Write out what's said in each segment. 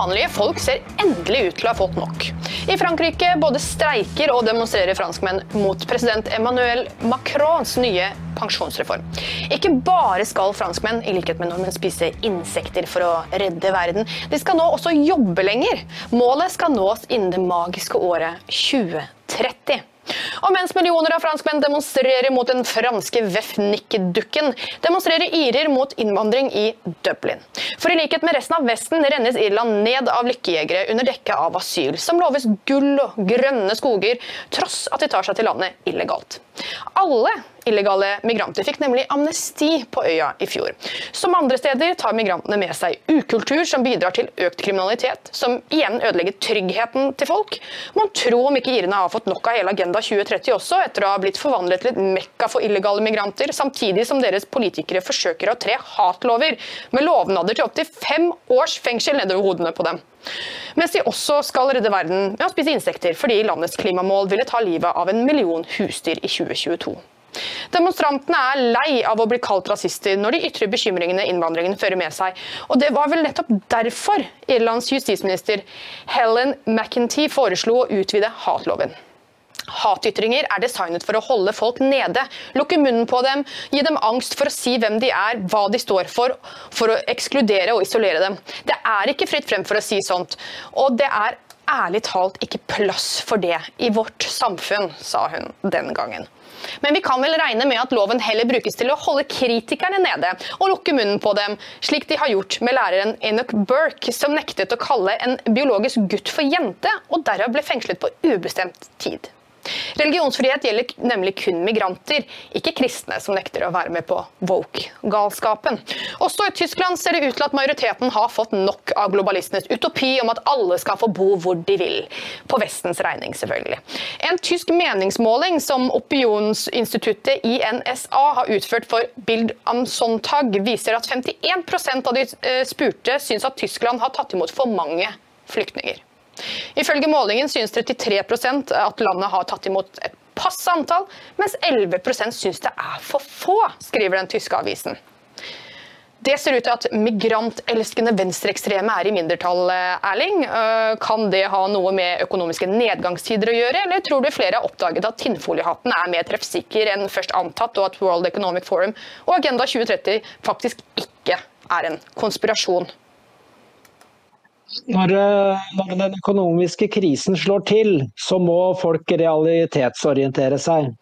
Vanlige folk ser endelig ut til å ha fått nok. I Frankrike både streiker og demonstrerer franskmenn mot president Emmanuel Macrons nye pensjonsreform. Ikke bare skal franskmenn i likhet med nordmenn spise insekter for å redde verden, de skal nå også jobbe lenger. Målet skal nås innen det magiske året 2030. Og mens millioner av franskmenn demonstrerer mot den franske Vefnik-dukken, demonstrerer irer mot innvandring i Dublin. For i likhet med resten av Vesten rennes Irland ned av lykkejegere under dekke av asyl, som loves gull og grønne skoger, tross at de tar seg til landet illegalt. Alle illegale migranter fikk nemlig amnesti på øya i fjor. Som andre steder tar migrantene med seg ukultur som bidrar til økt kriminalitet, som igjen ødelegger tryggheten til folk. Man tror om ikke irene har fått nok av hele Agenda 2030 også, etter å ha blitt forvandlet til et mekka for illegale migranter, samtidig som deres politikere forsøker å tre hatlover med lovnader til opptil fem års fengsel nedover hodene på dem. Mens de også skal redde verden med å spise insekter, fordi landets klimamål ville ta livet av en million husdyr i 2022. Demonstrantene er lei av å bli kalt rasister når de ytrer bekymringene innvandringen fører med seg. Og det var vel nettopp derfor Irlands justisminister Helen McEntee foreslo å utvide hatloven. Hatytringer er designet for å holde folk nede, lukke munnen på dem, gi dem angst for å si hvem de er, hva de står for, for å ekskludere og isolere dem. Det er ikke fritt frem for å si sånt, og det er ærlig talt ikke plass for det i vårt samfunn, sa hun den gangen. Men vi kan vel regne med at loven heller brukes til å holde kritikerne nede og lukke munnen på dem, slik de har gjort med læreren Enoch Burke, som nektet å kalle en biologisk gutt for jente, og derav ble fengslet på ubestemt tid. Religionsfrihet gjelder nemlig kun migranter, ikke kristne som nekter å være med på woke-galskapen. Også i Tyskland ser det ut til at majoriteten har fått nok av globalistenes utopi om at alle skal få bo hvor de vil. På Vestens regning, selvfølgelig. En tysk meningsmåling som opinionsinstituttet INSA har utført for Bild am Sonntag, viser at 51% av de eh, spurte syns at Tyskland har tatt imot for mange flyktninger. Ifølge målingen synes 33% at landet har tatt imot et passe antall, mens 11% synes det er for få, skriver den tyske avisen. Det ser ut til at migrantelskende venstreekstreme er i mindretall, Erling. Øh, kan det ha noe med økonomiske nedgangstider å gjøre, eller tror du flere har oppdaget at tinnfoliehatten er mer treffsikker enn først antatt, og at World Economic Forum og Agenda 2030 faktisk ikke er en konspirasjon? Når, eh, når, den økonomiske krisen slår til, så må folk realitetsorientere seg.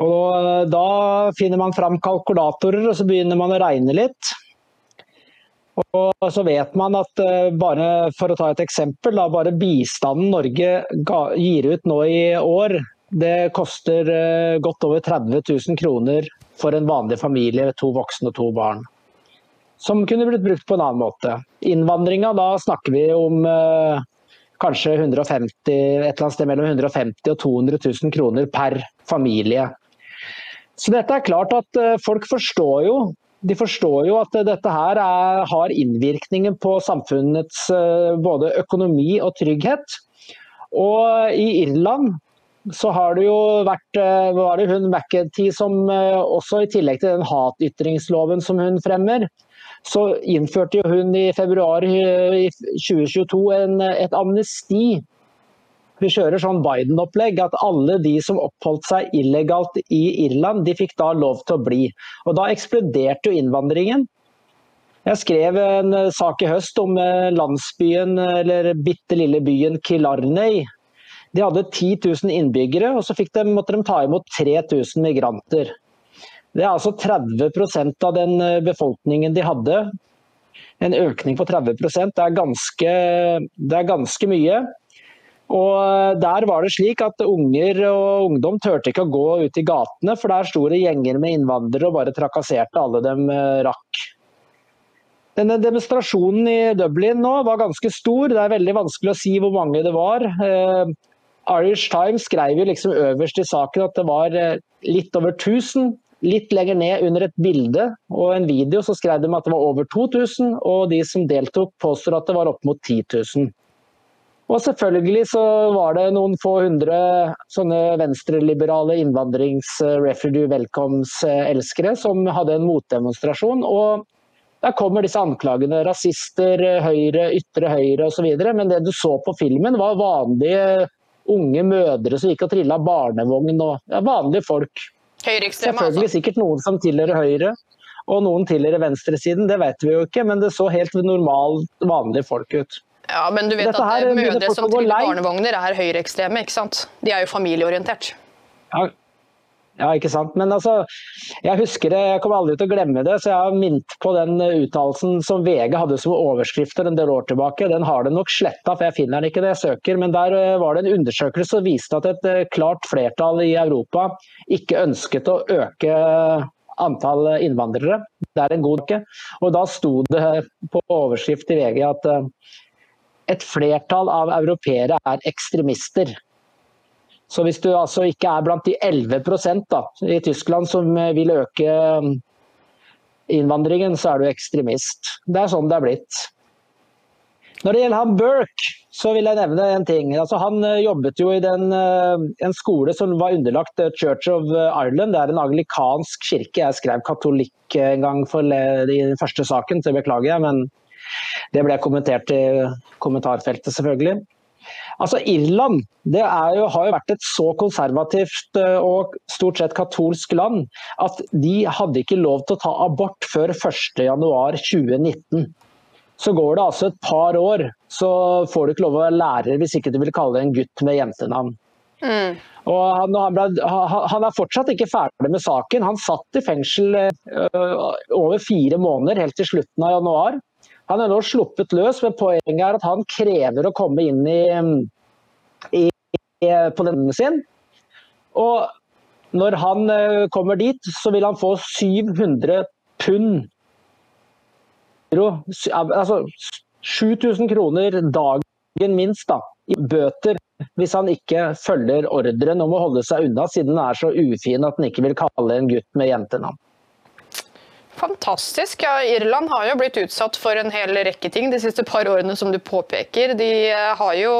Og eh, Da finner man fram kalkulatorer og så begynner man å regne litt. Og så vet man at eh, bare for å ta et eksempel, da, bare bistanden Norge gir ut nå i år, det koster godt over 30 000 kroner for en vanlig familie, to voksne og to barn som kunne blitt brukt på en annen måte. Innvandringa, da snakker vi om eh, kanskje 150, et eller annet sted mellom 150 og 200 000 kroner per familie. Så dette er klart at eh, folk forstår jo de forstår jo at dette her er, har innvirkninger på samfunnets eh, både økonomi og trygghet. Og i Irland så har det jo vært hva var det hun McEntee som eh, også i tillegg til den hatytringsloven som hun fremmer, så innførte hun i februar 2022 en, et amnesti. Vi kjører sånn Biden-opplegg, at alle de som oppholdt seg illegalt i Irland, de fikk da lov til å bli. Og Da eksploderte jo innvandringen. Jeg skrev en sak i høst om eh, landsbyen, eller bitte lille byen Killarney. De hadde 10 000 innbyggere, og så de, måtte de ta imot 3000 migranter. Det er altså 30% av den eh, befolkningen de hadde. En økning på 30 det er ganske, det er ganske mye. Og eh, Der var det slik at unger og ungdom turte ikke å gå ut i gatene, for der sto det gjenger med innvandrere og bare trakasserte alle dem eh, rakk. Denne demonstrasjonen i Dublin nå var ganske stor. Det er veldig vanskelig å si hvor mange det var. Irish Times skrev jo liksom øverst i saken at det var litt over 1000 Litt lenger ned under et bilde og en video så skrev de at det var over 2000, og de som deltok påstår at det var opp mot 10 000. Og selvfølgelig så var det noen få hundre sånne venstreliberale innvandrings-refugee welcomes-elskere som hadde en motdemonstrasjon. Og Der kommer disse anklagene. Rasister, høyre, ytre høyre osv. Men det du så på filmen, var vanlige unge mødre som gikk og trilla barnevogn. og ja, Vanlige folk. Høyreekstreme, Selvfølgelig altså. sikkert noen som tilhører høyre, og noen tilhører venstresiden. Det vet vi jo ikke, men det så helt normalt vanlige folk ut. Ja, Men du vet Dette at her eh, mødre som triller barnevogner, er høyreekstreme, ikke sant? De er jo familieorientert. Ja, ja, ikke sant. Men altså, jeg husker det, jeg kommer aldri til å glemme det, så jeg har minnet på den eh, uttalelsen som VG hadde som overskrifter en del år tilbake. Den har de nok sletta, for jeg finner den ikke det jeg søker. Men der eh, var det en undersøkelse som viste at et eh, klart flertall i Europa ikke ønsket å øke antall innvandrere. Det er en god uke. Og da sto det på overskrift i VG at et flertall av europeere er ekstremister. Så hvis du altså ikke er blant de 11 da, i Tyskland som eh, vil øke eh, innvandringen, så er du ekstremist. Det er sånn det er blitt. Når det gjelder han Burke, så vil jeg nevne en ting. Altså, han eh, jobbet jo i den, eh, en skole som var underlagt Church of Ireland. Det er en anglikansk kirke. Jeg skrev katolikk en gang for i den første saken, så beklager jeg. Men det ble kommentert i kommentarfeltet, selvfølgelig. Altså Irland det er jo, har jo vært et så konservativt eh, og stort sett katolsk land at de hadde ikke lov til å ta abort før 1.1.2019. Så går det altså et par år, så får du ikke lov å være lærer hvis ikke du vil kalle en gutt med jentenavn. Mm. Og han, han, ble, han han er fortsatt ikke ferdig med saken. Han satt i fengsel eh, over fire måneder helt til slutten av januar. Han er nå sluppet løs, men poenget er at han krever å komme inn i, i, i på denne sin. Og når han eh, kommer dit, så vil han få 700 pund altså 7000 kroner dagen minst da, i bøter hvis han ikke følger ordren om å holde seg unna, siden han er så ufin at han ikke vil kalle en gutt med jentenavn. Fantastisk. Ja, Irland har jo blitt utsatt for en hel rekke ting de siste par årene, som du påpeker. De eh, har jo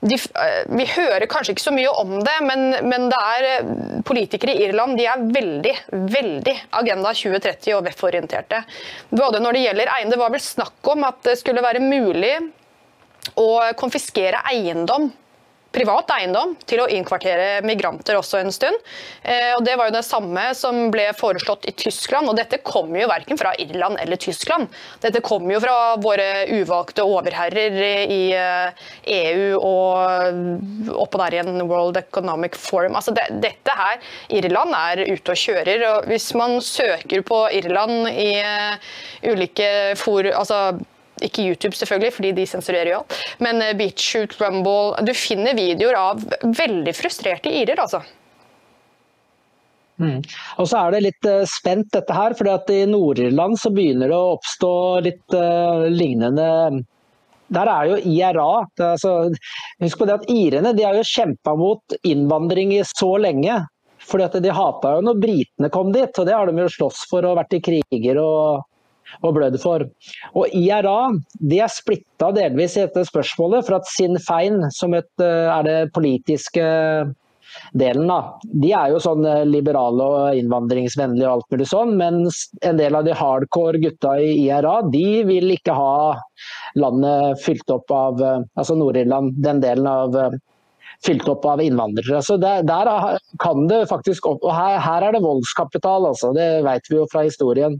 de, eh, vi hører kanskje ikke så mye om det, men, men det er eh, politikere i Irland de er veldig, veldig Agenda 2030 og VEF-orienterte. Både når det gjelder eiendom, Det var vel snakk om at det skulle være mulig å konfiskere eiendom privat eiendom til å innkvartere migranter også en stund. Eh, og Det var jo det samme som ble foreslått i Tyskland. og Dette kommer jo verken fra Irland eller Tyskland. Dette kommer jo fra våre uvalgte overherrer i eh, EU og oppå der igjen World Economic Forum. Altså det, dette her, Irland er ute og kjører. og Hvis man søker på Irland i eh, ulike for, altså ikke YouTube, selvfølgelig, fordi de sensurerer jo alt. Men Beachshoot, BeatShoot, Rumble Du finner videoer av veldig frustrerte irer, altså. Og så er det litt uh, spent dette her, at i Nord-Irland så begynner det å oppstå litt uh, lignende der er jo IRA. Er altså, husk på det at Irene de har jo kjempa mot innvandring i så lenge. fordi at De hata jo når britene kom dit, og det har de jo slåss for og vært i kriger og, og blødd for. Og IRA de er splitta delvis i dette spørsmålet, for at Sinn Fein, som et, eh, er det politiske delen, da, de er jo sånn eh, liberale og innvandringsvennlige og alt mulig sånn, mens en del av de hardcore gutta i IRA, de vil ikke ha landet fylt opp av eh, Altså Nord-Irland, den delen av fylt opp av innvandrere. Så der, der kan det faktisk opp, Og her, her er det voldskapital, altså. Det vet vi jo fra historien.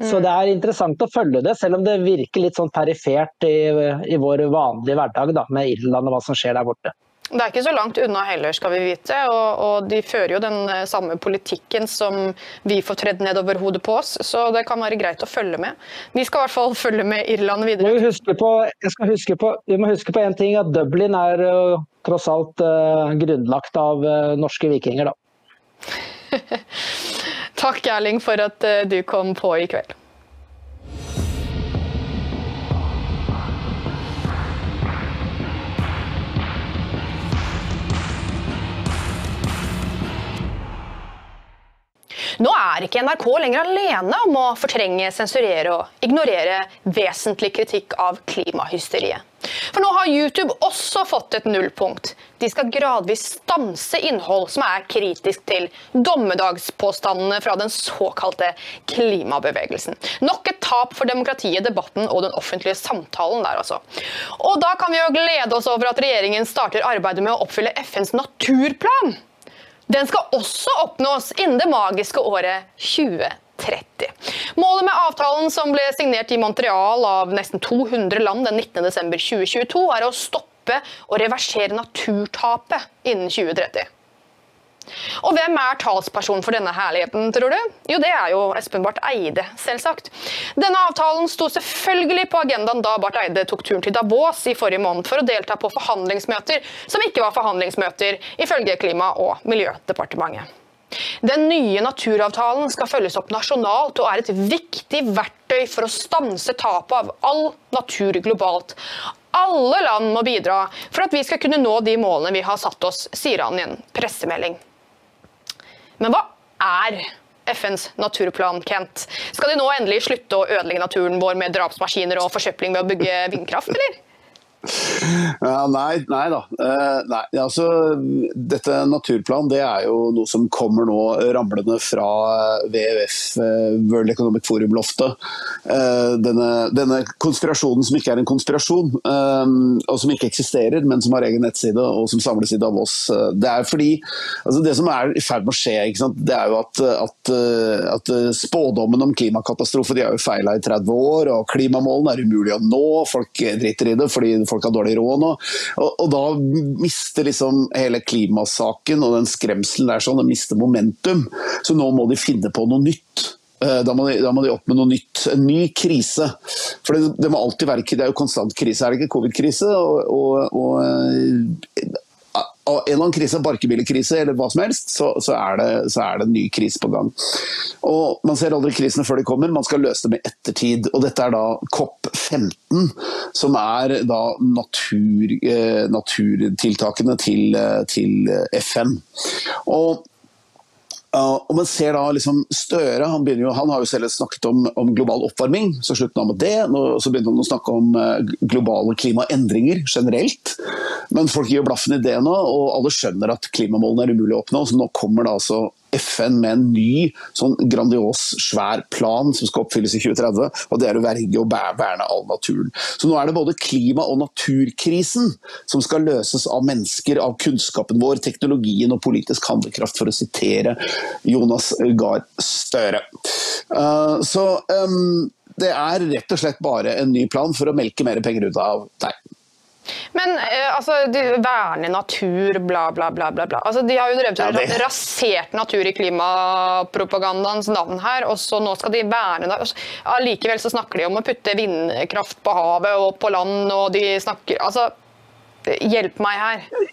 Så det er interessant å følge det, selv om det virker litt sånn perifert i, i vår vanlige hverdag da, med Irland og hva som skjer der borte. Det er ikke så langt unna heller, skal vi vite. Og, og de fører jo den eh, samme politikken som vi får tredd nedover hodet på oss, så det kan være greit å følge med. Vi skal i hvert fall følge med Irland videre. huske på, jeg skal huske på, vi må huske på en ting, at Dublin er uh, tross alt uh, grunnlagt av uh, norske vikinger. da. Takk, Erling, for at eh, du kom på i kveld. Nå er ikke NRK lenger alene om å fortrenge, sensurere og ignorere vesentlig kritikk av klimahysteriet. For nå har YouTube også fått et nullpunkt. De skal gradvis stanse innhold som er kritisk til dommedagspåstandene fra den såkalte klimabevegelsen. Nok et tap for demokratiet, debatten og den offentlige samtalen der, altså. Og da kan vi jo glede oss over at regjeringen starter arbeidet med å oppfylle FNs naturplan. Den skal også oppnås innen det magiske året 2030. Målet med avtalen som ble signert i Montreal av nesten 200 land den 19.12.2022, er å stoppe og reversere naturtapet innen 2030. Og hvem er talspersonen for denne herligheten, tror du? Jo, det er jo Espen Barth Eide, selvsagt. Denne avtalen sto selvfølgelig på agendaen da Barth Eide tok turen til Davos i forrige måned for å delta på forhandlingsmøter som ikke var forhandlingsmøter, ifølge Klima- og miljødepartementet. Den nye naturavtalen skal følges opp nasjonalt og er et viktig verktøy for å stanse tapet av all natur globalt. Alle land må bidra for at vi skal kunne nå de målene vi har satt oss, sier han i en pressemelding. Men hva er FNs naturplan, Kent? Skal de nå endelig slutte å ødelegge naturen vår med drapsmaskiner og forsøpling ved å bygge vindkraft, eller? Nei, nei da. Uh, nei, altså, dette naturplan det er jo noe som kommer nå ramlende fra WWF, uh, eh, World Economic Forum-loftet. Denne, denne, konspirasjonen som ikke er en konspirasjon, og som ikke eksisterer, men som har egen nettside og som samles i Davos. det er fordi altså, Det som er i ferd med å skje, det er jo at, at, at spådommen om klimakatastrofe de er jo feila i 30 år, og klimamålene er umulig å nå. Folk driter i det fordi folk har dårlig råd nå. Og, og da mister liksom hele klimasaken og den skremselen der sånn, den mister momentum. Så nå må de finne på noe nytt. Eh, da må, de, da må, de, opp med noe nytt, en ny krise. For det, det, må alltid være, det er jo konstant krise, er det ikke? Covid-krise. Og, og, og, eh, en eller annen krise, barkebillekrise eller hva som helst, så, så, er det, så, er det, en ny krise på gang. Og Man ser aldri krisene før de kommer, man skal løse dem i ettertid. og Dette er da COP15, som er da natur, eh, naturtiltakene til, eh, til FN. Og Uh, og man ser da liksom Støre han, jo, han har jo selv snakket om, om global oppvarming, så sluttet han med det. Nå, så begynte han å snakke om uh, globale klimaendringer generelt. Men folk gir blaffen i det nå, og alle skjønner at klimamålene er umulig å oppnå. Så nå kommer det altså FN med en ny sånn grandios, svær plan som skal oppfylles i 2030. og Det er å verge og verne all naturen. Så nå er det både klima- og naturkrisen som skal løses av mennesker, av kunnskapen vår, teknologien og politisk handlekraft, for å sitere Jonas Gahr Støre. Uh, så um, det er rett og slett bare en ny plan for å melke mer penger ut av deg. Men eh, altså, verne natur, bla, bla, bla. bla, bla. Altså, de har jo drevet ja, det... rasert natur i klimapropagandaens navn her, og så nå skal de verne natur. Allikevel så snakker de om å putte vindkraft på havet og på land, og de snakker Altså, hjelp meg her.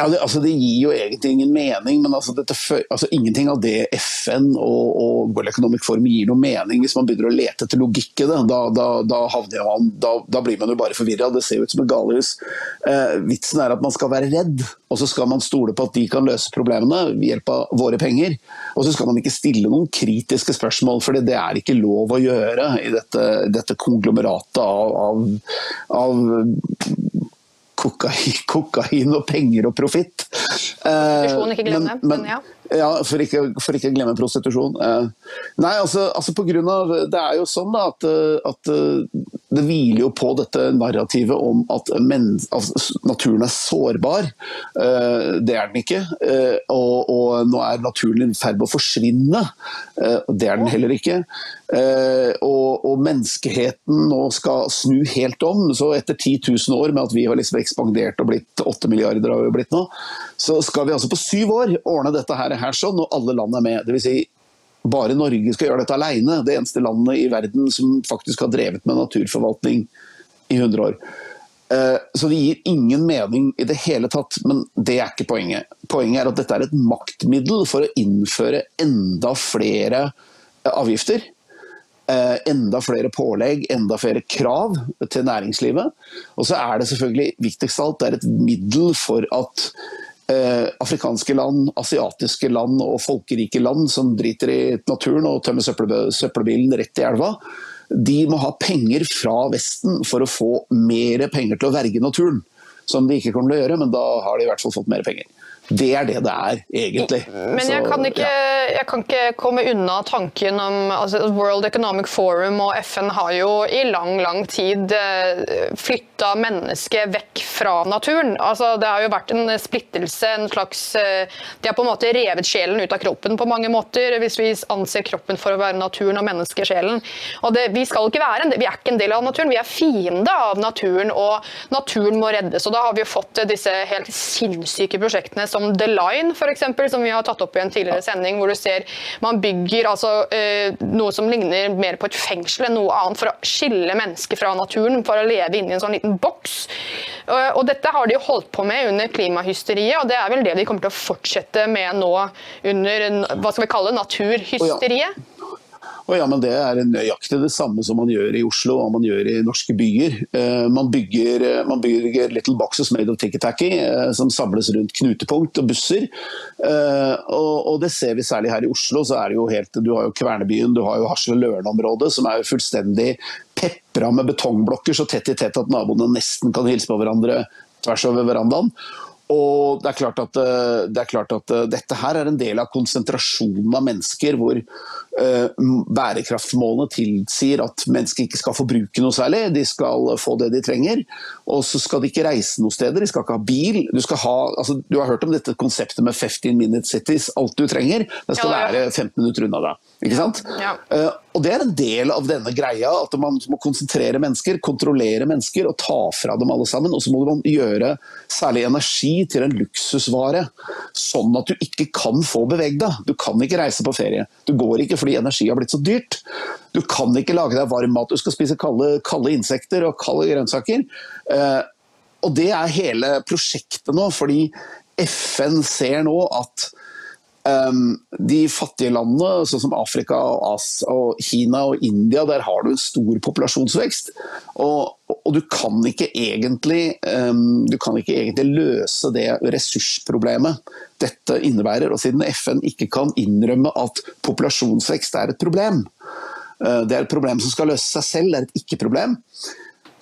Ja, det, altså det, gir jo egentlig ingen mening, men altså dette, altså ingenting av det FN og, og World Economic Forum gir noe mening hvis man begynner å lete etter logikk i det. Da, da, da, man, da, blir man jo bare forvirra. Det ser jo ut som et galehus. Eh, vitsen er at man skal være redd, og så skal man stole på at de kan løse problemene ved hjelp av våre penger. Og så skal man ikke stille noen kritiske spørsmål, for det er ikke lov å gjøre i dette, dette konglomeratet av, av, av kokain, kokain og penger og profitt. Prostitusjon, ikke glemme. Men, men, ja. ja for, ikke, for ikke glemme prostitusjon. Eh, nei, altså, altså på grunn av Det er jo sånn da, at, at det hviler jo på dette narrativet om at, men, at naturen er sårbar. Uh, det er den ikke. Uh, og, og nå er naturen i ferd med å forsvinne. Det er den heller ikke. Og, og, menneskeheten nå skal snu helt om. Så etter 10 000 år med at vi har liksom ekspandert og blitt 8 milliarder, har vi blitt nå, så skal vi altså på syv år ordne dette her, her sånn, og alle land er med. Det vil si, bare Norge skal gjøre dette alene. Det eneste landet i verden som faktisk har drevet med naturforvaltning i 100 år. Eh, så det gir ingen mening i det hele tatt, men det er ikke poenget. Poenget er at dette er et maktmiddel for å innføre enda flere avgifter Eh, enda flere pålegg, enda flere krav til næringslivet. Og så er det selvfølgelig viktigst av alt det er et middel for at eh, afrikanske land, asiatiske land og folkerike land som driter i naturen og tømmer søppelbilen rett i elva, de må ha penger fra Vesten for å få mer penger til å verge naturen. Som de ikke kommer til å gjøre, men da har de i hvert fall fått mer penger. Det er det det er, egentlig. Men jeg kan ikke, jeg kan ikke komme unna tanken om altså World Economic Forum og FN har jo i lang, lang tid eh, flytta mennesket vekk fra naturen. Altså, det har jo vært en splittelse, en slags eh, De har på en måte revet sjelen ut av kroppen på mange måter, hvis vi anser kroppen for å være naturen og menneskesjelen. Og det, vi skal ikke være en, vi er ikke en del av naturen, vi er fiende av naturen, og naturen må reddes. Og da har vi jo fått disse helt sinnssyke prosjektene som som The Line, eksempel, som vi har tatt opp i en tidligere sending, hvor du ser man bygger altså, eh, noe som ligner mer på et fengsel enn noe annet, for å skille mennesker fra naturen, for å leve inni en sånn liten boks. Og, og dette har de holdt på med under klimahysteriet, og det er vel det de kommer til å fortsette med nå under hva skal vi kalle naturhysteriet. Og ja, men Det er nøyaktig det samme som man gjør i Oslo og man gjør i norske byer. Eh, man bygger, eh, man bygger little boxes made of ticky-tacky eh, som samles rundt knutepunkt og busser. Og, det ser vi særlig her i Oslo. så er det jo helt, Du har jo Kvernebyen, du har jo Hasle-Løren-området som er fullstendig pepra med betongblokker så tett i tett at naboene nesten kan hilse på hverandre tvers over verandaen. Og det er, klart at, det er klart at dette her er en del av konsentrasjonen av mennesker hvor Eh, bærekraftsmålene tilsier at mennesker ikke skal forbruke noe særlig, de skal få det de trenger. Og så skal de ikke reise noe steder, de skal ikke ha bil. Du, ha, altså, du har hørt om dette konseptet med 15 minute cities. Alt du trenger, det skal ja, ja. være 15 minutter unna deg. Ikke sant? Ja. Og Det er en del av denne greia, at man må konsentrere mennesker, kontrollere mennesker og ta fra dem alle sammen. Og så må man gjøre særlig energi til en luksusvare, sånn at du ikke kan få bevege deg. Du kan ikke reise på ferie. Du går ikke fordi energi har blitt så dyrt. Du kan ikke lage deg varm mat, du skal spise kalde, kalde insekter og kalde grønnsaker. Eh, og det er hele prosjektet nå, fordi FN ser nå at de fattige landene, sånn som Afrika, og, og, Kina og India, der har du en stor populasjonsvekst. Og, og du, kan egentlig, um, du kan ikke egentlig løse det ressursproblemet dette innebærer. Og siden FN ikke kan innrømme at populasjonsvekst er et problem, uh, det er et problem som skal løse seg selv, det er et ikke-problem,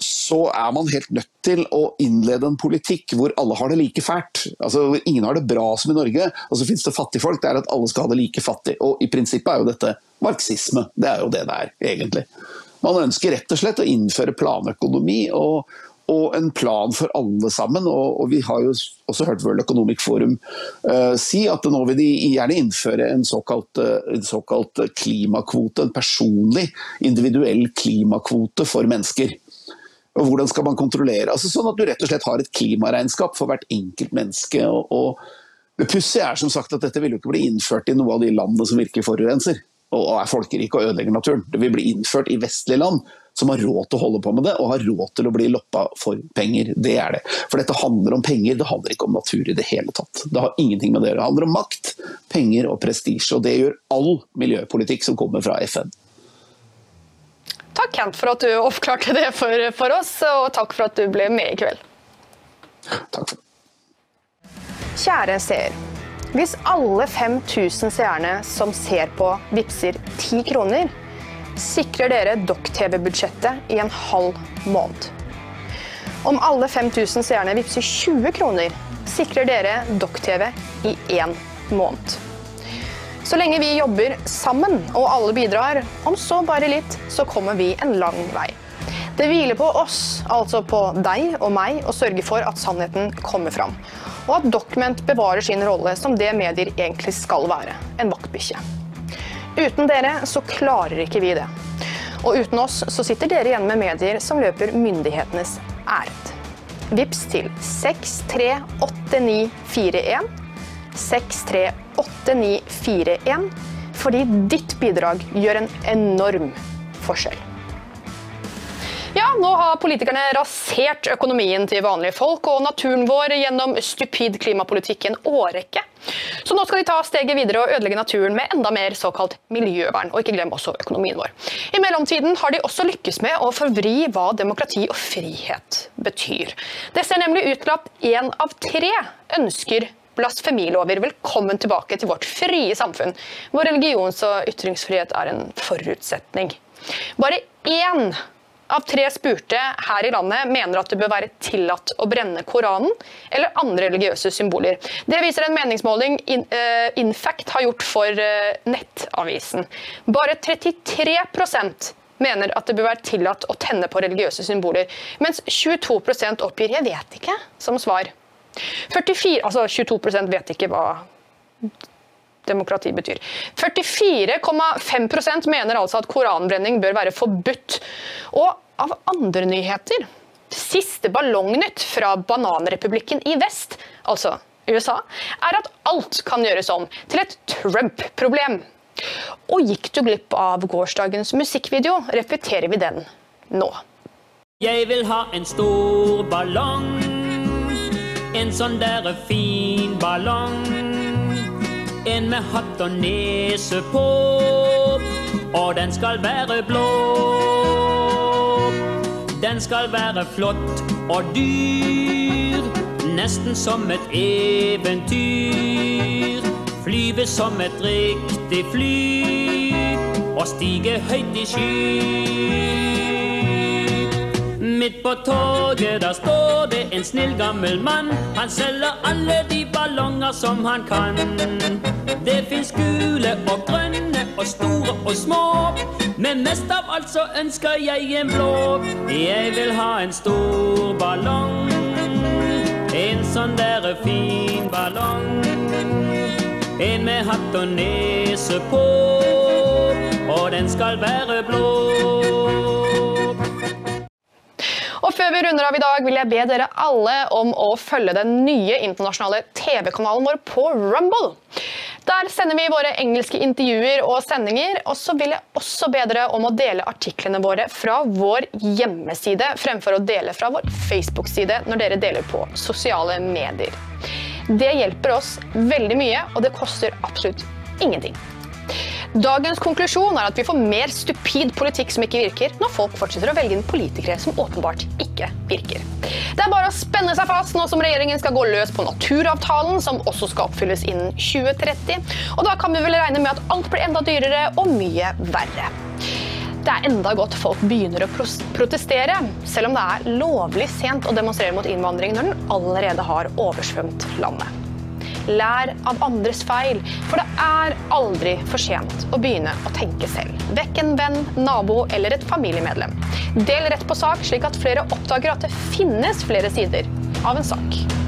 så er man helt nødt til å innlede en politikk hvor alle har det like fælt. Altså, ingen har det bra som i Norge, og så finnes det fattigfolk. Det er at alle skal ha det like fattig. Og I prinsippet er jo dette marxisme. Det er jo det det er, egentlig. Man ønsker rett og slett å innføre planøkonomi. og og en plan for alle sammen. Og, og vi har jo også hørt World Economic Forum uh, si at nå vil de gjerne innføre en såkalt, uh, en såkalt, klimakvote, en personlig, individuell klimakvote for mennesker. Og Hvordan skal man kontrollere? Altså Sånn at du rett og slett har et klimaregnskap for hvert enkelt menneske. og, og det pussige er som sagt at dette vil jo ikke bli innført i noe av de landene som virkelig forurenser og er folkerike og ødelegger naturen. Det vil bli innført i vestlige land som har råd til å holde på med det, og har råd til å bli loppa for penger. Det er det. For dette handler om penger, det handler ikke om natur i det hele tatt. Det har ingenting med det å gjøre. Det handler om makt, penger og prestisje. Og det gjør all miljøpolitikk som kommer fra FN. Takk, Kent, for at du oppklarte det for, for oss, og takk for at du ble med i kveld. Takk for Kjære seer. Hvis alle 5000 seerne som ser på, vippser 10 kroner, sikrer dere Dokk-TV-budsjettet i en halv måned. Om alle 5000 seerne vippser 20 kroner, sikrer dere Dokk-TV i én måned. Så lenge vi jobber sammen og alle bidrar, om så bare litt, så kommer vi en lang vei. Det hviler på oss, altså på deg og meg, å sørge for at sannheten kommer fram. Og at Document bevarer sin rolle som det medier egentlig skal være, en vaktbikkje. Uten dere så klarer ikke vi det. Og uten oss så sitter dere igjen med medier som løper myndighetenes ærend. Vips til 638941. 638941. Fordi ditt bidrag gjør en enorm forskjell. Ja, nå har politikerne rasert økonomien til vanlige folk og naturen vår gjennom stupid klimapolitikk i en årrekke. Så nå skal de ta steget videre og ødelegge naturen med enda mer såkalt miljøvern. Og ikke glem også økonomien vår. I mellomtiden har de også lykkes med å forvri hva demokrati og frihet betyr. Det ser nemlig ut til at én av tre ønsker blasfemilover velkommen tilbake til vårt frie samfunn, hvor religions- og ytringsfrihet er en forutsetning. Bare én av tre spurte her i landet mener at det bør være tillatt å brenne Koranen eller andre religiøse symboler. Det viser en meningsmåling in, uh, Infact har gjort for uh, Nettavisen. Bare 33% mener at det bør være tillatt å tenne på religiøse symboler, mens 22% oppgir 'jeg vet ikke' som svar. 44, altså 22% vet ikke hva demokrati betyr. 44,5% mener altså at koranbrenning bør være forbudt. Og av andre nyheter Siste ballongnytt fra bananrepublikken i vest, altså USA, er at alt kan gjøres om til et Trump-problem. Og gikk du glipp av gårsdagens musikkvideo, repeterer vi den nå. Jeg vil ha en stor ballong, en sånn derre fin ballong. En med hatt og nese på, og den skal være blå. Den skal være flott og dyr, nesten som et eventyr. Flyve som et riktig fly, og stige høyt i sky. Midt på toget der står det en snill gammel mann. Han selger alle de ballonger som han kan. Det fins gule og grønne og store og små. Men mest av alt så ønsker jeg en blå. Jeg vil ha en stor ballong. En sånn derre fin ballong. En med hatt og nese på. Og den skal være blå. Før vi runder av i dag, vil jeg be dere alle om å følge den nye internasjonale TV-kanalen vår på Rumble. Der sender vi våre engelske intervjuer og sendinger. Og så vil jeg også be dere om å dele artiklene våre fra vår hjemmeside, fremfor å dele fra vår Facebook-side når dere deler på sosiale medier. Det hjelper oss veldig mye, og det koster absolutt ingenting. Dagens konklusjon er at vi får mer stupid politikk som ikke virker, når folk fortsetter å velge inn politikere som åpenbart ikke virker. Det er bare å spenne seg fast nå som regjeringen skal gå løs på naturavtalen, som også skal oppfylles innen 2030. Og da kan vi vel regne med at alt blir enda dyrere og mye verre. Det er enda godt folk begynner å protestere, selv om det er lovlig sent å demonstrere mot innvandring når den allerede har oversvømt landet. Lær av andres feil, for det er aldri for sent å begynne å tenke selv. Vekk en venn, nabo eller et familiemedlem. Del rett på sak, slik at flere oppdager at det finnes flere sider av en sak.